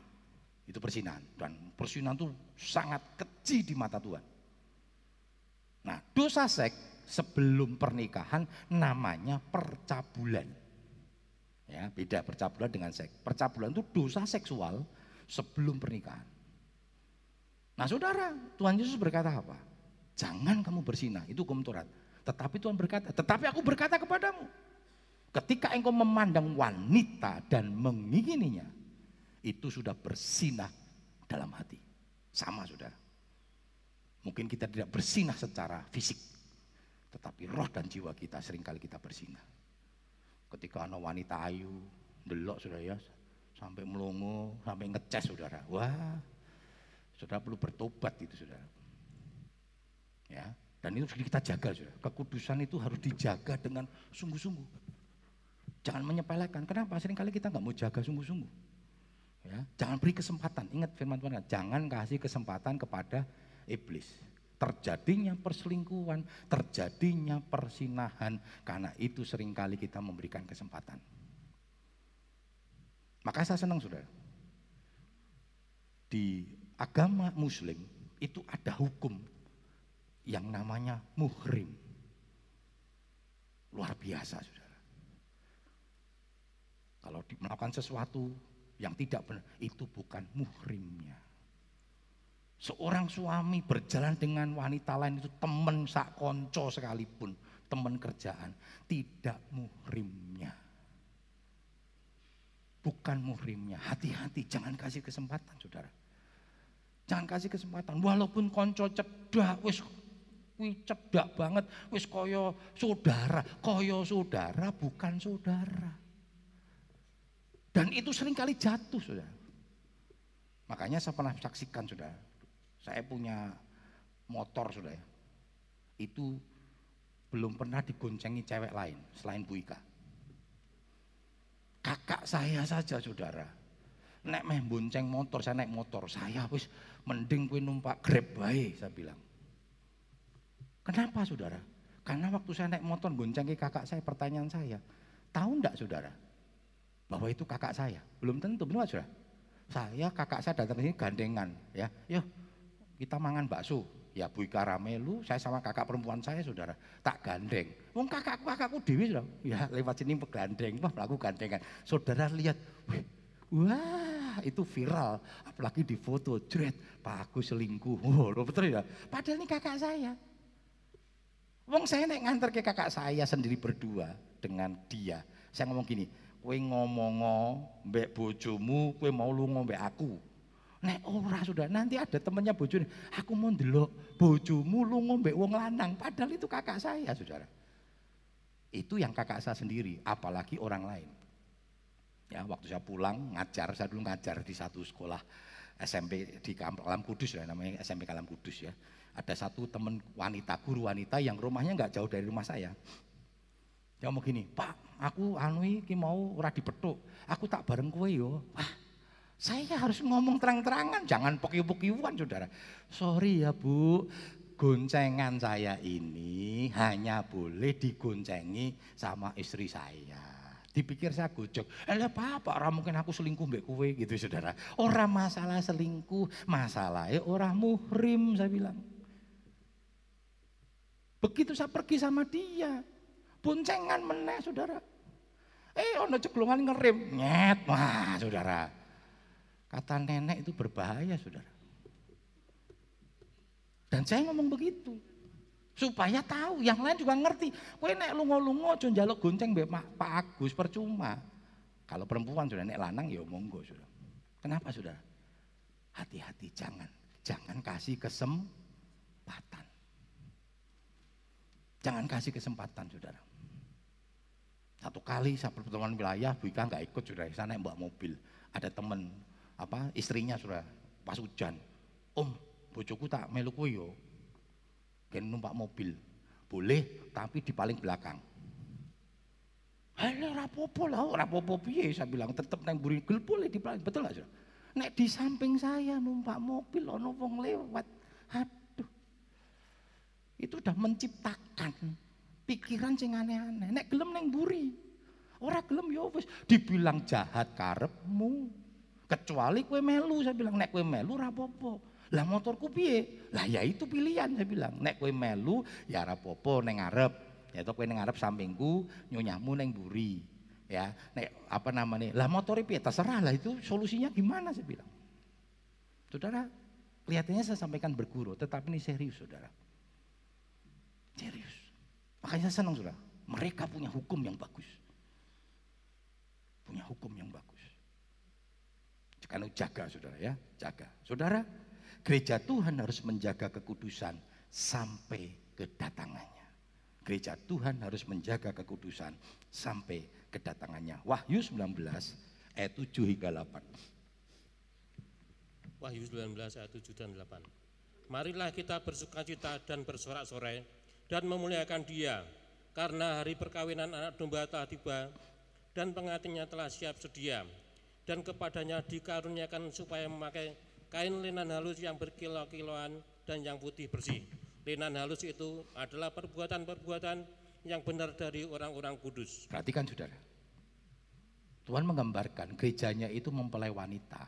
Itu persinahan. Dan persinahan itu sangat keji di mata Tuhan. Nah, dosa seks sebelum pernikahan namanya percabulan. Ya, beda percabulan dengan seks. Percabulan itu dosa seksual sebelum pernikahan. Nah, Saudara, Tuhan Yesus berkata apa? Jangan kamu bersinah, itu hukum. Tetapi Tuhan berkata, tetapi aku berkata kepadamu, ketika engkau memandang wanita dan mengingininya, itu sudah bersinah dalam hati. Sama Saudara. Mungkin kita tidak bersinah secara fisik, tetapi roh dan jiwa kita sering kali kita bersinah. Ketika anak wanita ayu, delok sudah ya, sampai melongo, sampai ngeces saudara. Wah, saudara perlu bertobat itu saudara. Ya, dan itu kita jaga saudara. Kekudusan itu harus dijaga dengan sungguh-sungguh. Jangan menyepelekan. Kenapa? Seringkali kita nggak mau jaga sungguh-sungguh. Ya, jangan beri kesempatan. Ingat firman Tuhan, jangan kasih kesempatan kepada iblis. Terjadinya perselingkuhan, terjadinya persinahan, karena itu sering kali kita memberikan kesempatan. Maka saya senang saudara. Di agama muslim itu ada hukum yang namanya muhrim. Luar biasa saudara. Kalau melakukan sesuatu yang tidak benar, itu bukan muhrimnya. Seorang suami berjalan dengan wanita lain itu teman sak konco sekalipun, teman kerjaan, tidak muhrimnya. Bukan muhrimnya, hati-hati jangan kasih kesempatan saudara. Jangan kasih kesempatan, walaupun konco cedak, wis wis cedak banget, wis koyo saudara, koyo saudara bukan saudara. Dan itu sering kali jatuh saudara. Makanya saya pernah saksikan saudara, saya punya motor sudah. Itu belum pernah digoncengi cewek lain selain Bu Ika. Kakak saya saja saudara. Nek meh bonceng motor, saya naik motor. Saya wis mending kue numpak grab baik saya bilang. Kenapa saudara? Karena waktu saya naik motor goncengi kakak saya, pertanyaan saya, tahu enggak saudara? Bahwa itu kakak saya. Belum tentu, benar saudara? Saya kakak saya datang ke sini gandengan, ya. Yuk, kita mangan bakso. Ya Bu Ika Ramelu, saya sama kakak perempuan saya saudara, tak gandeng. Wong kakakku kakakku dewi sudah, ya lewat sini gandeng, wah melaku gandengan. Saudara lihat, wah itu viral, apalagi di foto, jret, Pak Agus selingkuh, [LAUGHS] oh betul ya. Padahal ini kakak saya. Wong saya naik nganter ke kakak saya sendiri berdua dengan dia. Saya ngomong gini, kowe ngomong mbek bojomu, kowe mau lu mbek aku. Nek ora sudah nanti ada temennya bojone, aku mau ndelok bojomu lu ngombe wong lanang, padahal itu kakak saya, Saudara. Itu yang kakak saya sendiri, apalagi orang lain. Ya, waktu saya pulang ngajar, saya dulu ngajar di satu sekolah SMP di Kalam Kudus ya, namanya SMP Kalam Kudus ya. Ada satu teman wanita, guru wanita yang rumahnya nggak jauh dari rumah saya. Dia mau gini, Pak, aku anu iki mau ora dipethuk. Aku tak bareng kowe yo. Wah, saya harus ngomong terang-terangan, jangan pokiu-pokiuan saudara. Sorry ya bu, goncengan saya ini hanya boleh digoncengi sama istri saya. Dipikir saya gojok, eh apa orang mungkin aku selingkuh mbak kue gitu saudara. Orang masalah selingkuh, masalahnya orang muhrim saya bilang. Begitu saya pergi sama dia, boncengan meneh saudara. Eh ono ceklungan ngerem, nyet, wah saudara. Kata nenek itu berbahaya, saudara. Dan saya ngomong begitu. Supaya tahu, yang lain juga ngerti. Kowe nek lungo-lungo aja gonceng mbek Pak Agus percuma. Kalau perempuan sudah nek lanang ya monggo, Saudara. Kenapa, Saudara? Hati-hati jangan. Jangan kasih kesempatan. Jangan kasih kesempatan, Saudara. Satu kali saya pertemuan wilayah, Bu Ika nggak ikut, Saudara. Sana mbak mobil. Ada teman apa istrinya sudah pas hujan. Om, bojoku tak melu kowe yo. Gen numpak mobil. Boleh, tapi di paling belakang. Halo rapopo lah, rapopo piye saya bilang tetep neng buri gel boleh di paling betul nggak sih? Nek di samping saya numpak mobil ono wong lewat. Itu udah menciptakan pikiran sing aneh-aneh. Nek gelem neng buri. Ora gelem yo wis dibilang jahat karepmu. Kecuali kue melu, saya bilang, nek kue melu rapopo. Lah motorku piye? Lah ya itu pilihan saya bilang. Nek kue melu ya rapopo neng ngarep. Ya itu kue neng ngarep sampingku, nyonyamu neng buri. Ya, nek apa namanya? Lah motor piye? Terserah lah itu solusinya gimana saya bilang. Saudara, kelihatannya saya sampaikan berguru, tetapi ini serius saudara. Serius. Makanya saya senang saudara. Mereka punya hukum yang bagus. Punya hukum yang bagus. Karena jaga saudara ya, jaga. Saudara, gereja Tuhan harus menjaga kekudusan sampai kedatangannya. Gereja Tuhan harus menjaga kekudusan sampai kedatangannya. Wahyu 19 ayat 7 hingga 8. Wahyu 19 ayat 7 dan 8. Marilah kita bersuka cita dan bersorak-sorai dan memuliakan dia karena hari perkawinan anak domba telah tiba dan pengantinnya telah siap sedia dan kepadanya dikaruniakan supaya memakai kain linan halus yang berkilau-kilauan dan yang putih bersih. Linan halus itu adalah perbuatan-perbuatan yang benar dari orang-orang kudus. Perhatikan saudara. Tuhan menggambarkan gerejanya itu mempelai wanita.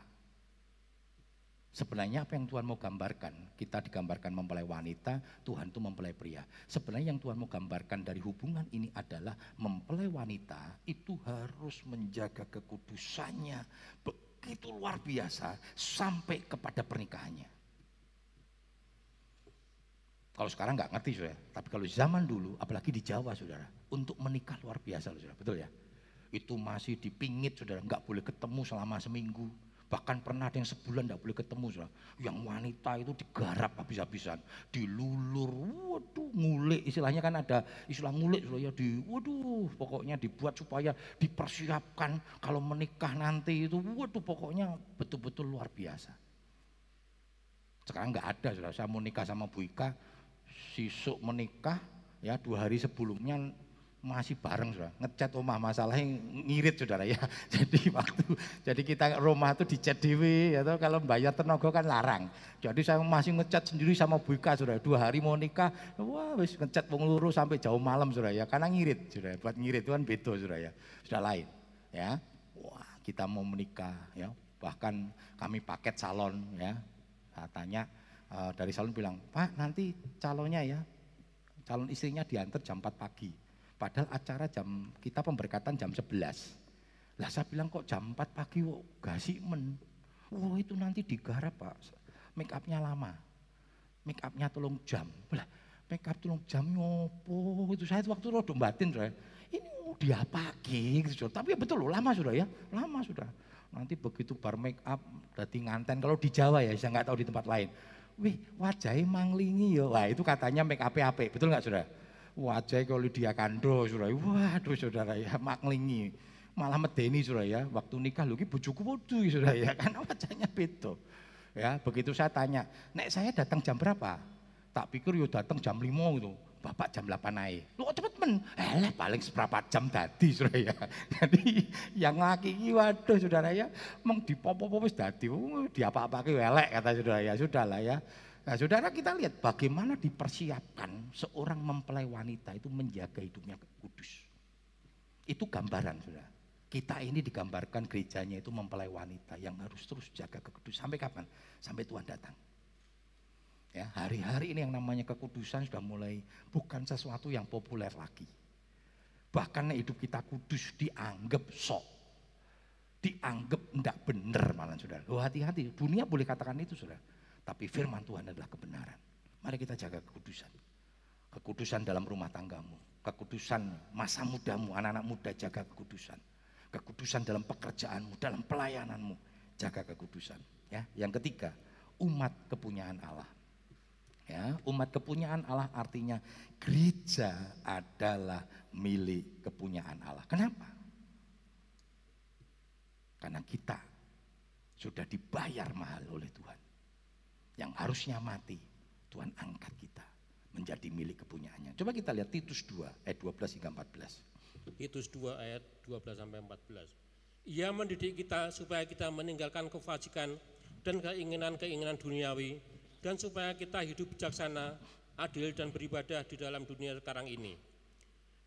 Sebenarnya apa yang Tuhan mau gambarkan? Kita digambarkan mempelai wanita, Tuhan itu mempelai pria. Sebenarnya yang Tuhan mau gambarkan dari hubungan ini adalah mempelai wanita itu harus menjaga kekudusannya begitu luar biasa sampai kepada pernikahannya. Kalau sekarang nggak ngerti saudara, tapi kalau zaman dulu, apalagi di Jawa saudara, untuk menikah luar biasa saudara, betul ya? Itu masih dipingit saudara, nggak boleh ketemu selama seminggu Bahkan pernah ada yang sebulan tidak boleh ketemu. Saudara. Yang wanita itu digarap habis-habisan. Dilulur, waduh ngulik. Istilahnya kan ada istilah ngulik. Ya, di, waduh pokoknya dibuat supaya dipersiapkan. Kalau menikah nanti itu, waduh pokoknya betul-betul luar biasa. Sekarang nggak ada. Saudara. Saya mau nikah sama Bu Ika. Sisuk menikah, ya dua hari sebelumnya masih bareng saudara. Ngecat rumah masalahnya ngirit saudara ya. [LAUGHS] Jadi waktu jadi kita rumah itu dicat dewi ya toh, kalau bayar tenaga kan larang. Jadi saya masih ngecat sendiri sama Bu Ika saudara. Dua hari mau nikah wah wis ngecat pengeluru sampai jauh malam saudara ya. Karena ngirit saudara. Buat ngirit itu kan beda saudara ya. Sudah lain ya. Wah kita mau menikah ya. Bahkan kami paket salon ya. Saya tanya uh, dari salon bilang, Pak nanti calonnya ya, calon istrinya diantar jam 4 pagi. Padahal acara jam kita pemberkatan jam 11. Lah saya bilang kok jam 4 pagi kok gak sih men. Wah itu nanti digarap pak, make upnya lama. Make upnya tolong jam. Lah make up tolong jam nyopo. Itu saya waktu rodo batin saya. Ini mau diapake gitu. Tapi ya betul loh lama sudah ya, lama sudah. Nanti begitu bar make up, berarti nganten. Kalau di Jawa ya, saya nggak tahu di tempat lain. Wih, wajahnya manglingi ya. Wah, itu katanya make up ape, betul nggak Saudara? Wajahnya kalau dia kando, Saudara. Waduh, Saudara ya, manglingi. Malah medeni, Saudara ya. Waktu nikah lu bojoku bodoh, Saudara ya. [LAUGHS] Karena wajahnya beda. Ya, begitu saya tanya, "Nek saya datang jam berapa?" Tak pikir yo datang jam 5 gitu. Bapak jam 8 naik. Lu cepet men? Eh paling seberapa jam tadi saudara ya. [LAUGHS] Jadi yang laki ini waduh saudara ya. Meng dipopo-popo wis dadi. Di apa-apa welek kata saudara ya. Sudahlah ya. Nah saudara kita lihat bagaimana dipersiapkan seorang mempelai wanita itu menjaga hidupnya kudus. Itu gambaran saudara. Kita ini digambarkan gerejanya itu mempelai wanita yang harus terus jaga kekudusan. Sampai kapan? Sampai Tuhan datang. Ya, hari-hari ini yang namanya kekudusan sudah mulai bukan sesuatu yang populer lagi. Bahkan hidup kita kudus dianggap sok. Dianggap tidak benar malah saudara. Hati-hati, dunia boleh katakan itu saudara. Tapi firman Tuhan adalah kebenaran. Mari kita jaga kekudusan. Kekudusan dalam rumah tanggamu. Kekudusan masa mudamu, anak-anak muda jaga kekudusan. Kekudusan dalam pekerjaanmu, dalam pelayananmu. Jaga kekudusan. Ya, Yang ketiga, umat kepunyaan Allah. Ya, umat kepunyaan Allah artinya gereja adalah milik kepunyaan Allah. Kenapa? Karena kita sudah dibayar mahal oleh Tuhan. Yang harusnya mati, Tuhan angkat kita menjadi milik kepunyaannya. Coba kita lihat Titus 2 ayat 12 hingga 14. Titus 2 ayat 12 sampai 14. Ia mendidik kita supaya kita meninggalkan kefajikan dan keinginan-keinginan duniawi dan supaya kita hidup bijaksana, adil dan beribadah di dalam dunia sekarang ini.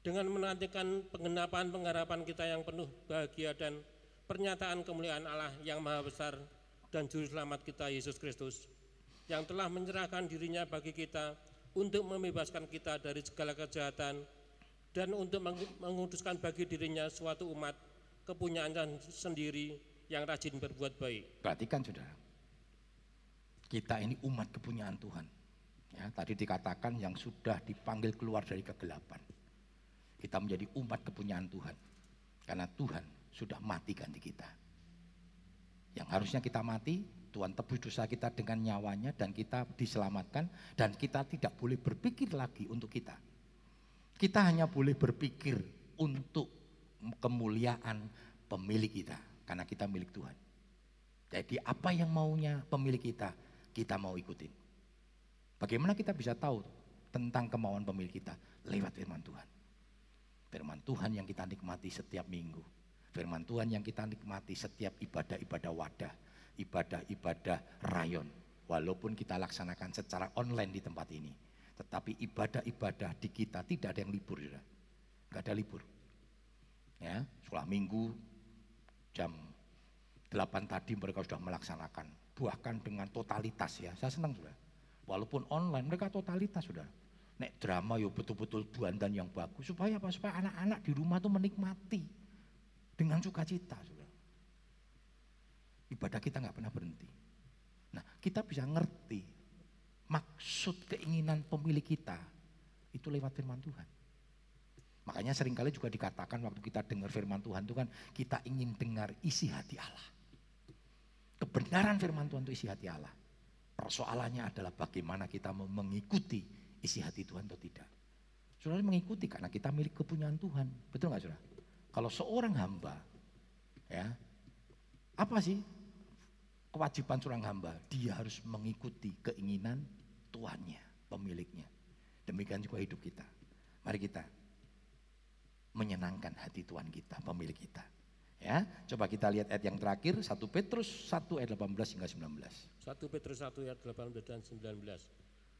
Dengan menantikan pengenapan pengharapan kita yang penuh bahagia dan pernyataan kemuliaan Allah yang maha besar dan juru selamat kita Yesus Kristus yang telah menyerahkan dirinya bagi kita untuk membebaskan kita dari segala kejahatan dan untuk menguduskan bagi dirinya suatu umat kepunyaan sendiri yang rajin berbuat baik. Perhatikan saudara, kita ini umat kepunyaan Tuhan. Ya, tadi dikatakan yang sudah dipanggil keluar dari kegelapan. Kita menjadi umat kepunyaan Tuhan. Karena Tuhan sudah mati ganti kita. Yang harusnya kita mati, Tuhan tebus dosa kita dengan nyawanya dan kita diselamatkan dan kita tidak boleh berpikir lagi untuk kita. Kita hanya boleh berpikir untuk kemuliaan pemilik kita karena kita milik Tuhan. Jadi apa yang maunya pemilik kita, kita mau ikutin. Bagaimana kita bisa tahu tentang kemauan pemilik kita? Lewat firman Tuhan. Firman Tuhan yang kita nikmati setiap minggu. Firman Tuhan yang kita nikmati setiap ibadah-ibadah wadah. Ibadah-ibadah rayon. Walaupun kita laksanakan secara online di tempat ini. Tetapi ibadah-ibadah di kita tidak ada yang libur. Ya. Gak ada libur. Ya, sekolah minggu jam 8 tadi mereka sudah melaksanakan bahkan dengan totalitas ya. Saya senang sudah. Walaupun online mereka totalitas sudah. Nek drama yo betul-betul buandan yang bagus supaya apa? Supaya anak-anak di rumah tuh menikmati dengan sukacita sudah. Ibadah kita nggak pernah berhenti. Nah, kita bisa ngerti maksud keinginan pemilik kita itu lewat firman Tuhan. Makanya sering kali juga dikatakan waktu kita dengar firman Tuhan itu kan kita ingin dengar isi hati Allah kebenaran firman Tuhan itu isi hati Allah. Persoalannya adalah bagaimana kita mengikuti isi hati Tuhan atau tidak. Saudara mengikuti karena kita milik kepunyaan Tuhan. Betul nggak saudara? Kalau seorang hamba, ya apa sih kewajiban seorang hamba? Dia harus mengikuti keinginan Tuhannya, pemiliknya. Demikian juga hidup kita. Mari kita menyenangkan hati Tuhan kita, pemilik kita. Ya, coba kita lihat ayat yang terakhir 1 Petrus 1 ayat 18 hingga 19. 1 Petrus 1 ayat 18 dan 19.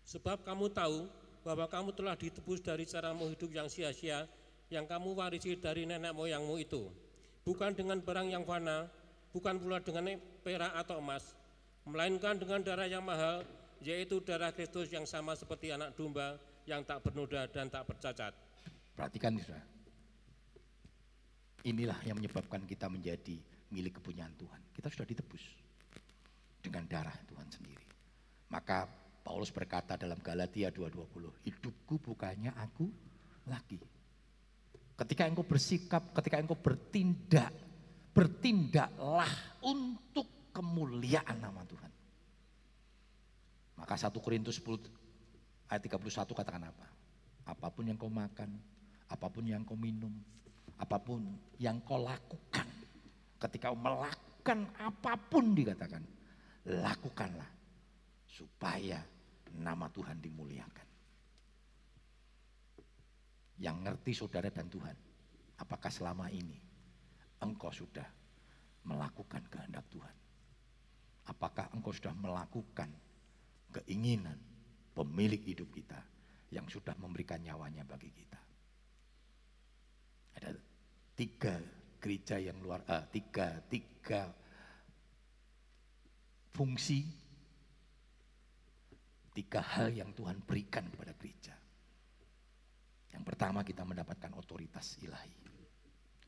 Sebab kamu tahu bahwa kamu telah ditebus dari caramu hidup yang sia-sia yang kamu warisi dari nenek moyangmu itu. Bukan dengan barang yang fana, bukan pula dengan perak atau emas, melainkan dengan darah yang mahal, yaitu darah Kristus yang sama seperti anak domba yang tak bernoda dan tak bercacat. Perhatikan saudara. Inilah yang menyebabkan kita menjadi milik kepunyaan Tuhan. Kita sudah ditebus dengan darah Tuhan sendiri. Maka Paulus berkata dalam Galatia 2:20, hidupku bukannya aku lagi. Ketika engkau bersikap, ketika engkau bertindak, bertindaklah untuk kemuliaan nama Tuhan. Maka 1 Korintus 10 ayat 31 katakan apa? Apa pun yang kau makan, apa pun yang kau minum, apa pun yang kau lakukan. Ketika kau melakukan apa pun dikatakan, lakukanlah supaya nama Tuhan dimuliakan. Yang ngerti saudara dan Tuhan, apakah selama ini engkau sudah melakukan kehendak Tuhan? Apakah engkau sudah melakukan keinginan pemilik hidup kita yang sudah memberikan nyawanya bagi kita. Ada tiga gereja yang luar, uh, tiga, tiga fungsi, tiga hal yang Tuhan berikan kepada gereja. Yang pertama kita mendapatkan otoritas ilahi.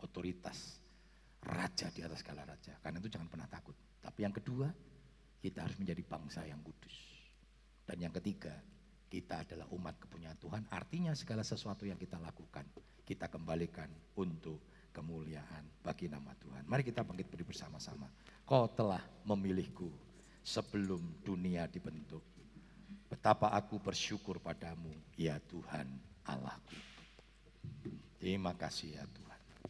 Otoritas raja di atas segala raja. Karena itu jangan pernah takut. Tapi yang kedua, kita harus menjadi bangsa yang kudus. Dan yang ketiga, kita adalah umat kepunyaan Tuhan. Artinya segala sesuatu yang kita lakukan, kita kembalikan untuk kemuliaan bagi nama Tuhan. Mari kita bangkit beri bersama-sama. Kau telah memilihku sebelum dunia dibentuk. Betapa aku bersyukur padamu, ya Tuhan Allahku. Terima kasih ya Tuhan.